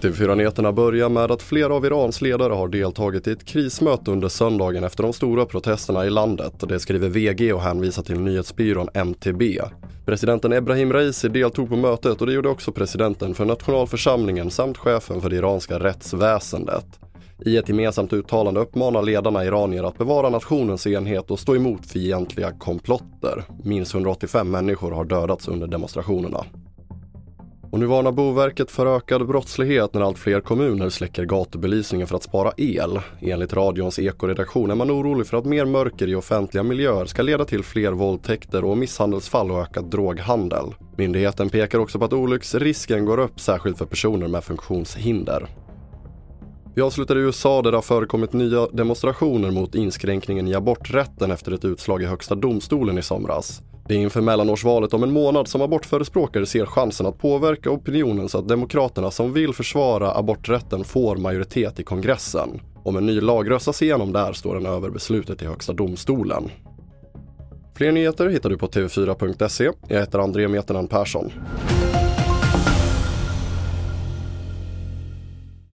TV4-nyheterna börjar med att flera av Irans ledare har deltagit i ett krismöte under söndagen efter de stora protesterna i landet. Det skriver VG och hänvisar till nyhetsbyrån MTB. Presidenten Ebrahim Raisi deltog på mötet och det gjorde också presidenten för nationalförsamlingen samt chefen för det iranska rättsväsendet. I ett gemensamt uttalande uppmanar ledarna iranier att bevara nationens enhet och stå emot fientliga komplotter. Minst 185 människor har dödats under demonstrationerna. Och nu varnar Boverket för ökad brottslighet när allt fler kommuner släcker gatubelysningen för att spara el. Enligt radions ekoredaktion är man orolig för att mer mörker i offentliga miljöer ska leda till fler våldtäkter och misshandelsfall och ökad droghandel. Myndigheten pekar också på att olycksrisken går upp särskilt för personer med funktionshinder. Vi avslutar i USA där det har förekommit nya demonstrationer mot inskränkningen i aborträtten efter ett utslag i Högsta domstolen i somras. Det är inför mellanårsvalet om en månad som abortförespråkare ser chansen att påverka opinionen så att Demokraterna som vill försvara aborträtten får majoritet i kongressen. Om en ny lag röstas igenom där står den över beslutet i Högsta domstolen. Fler nyheter hittar du på tv4.se. Jag heter André Meternan Persson.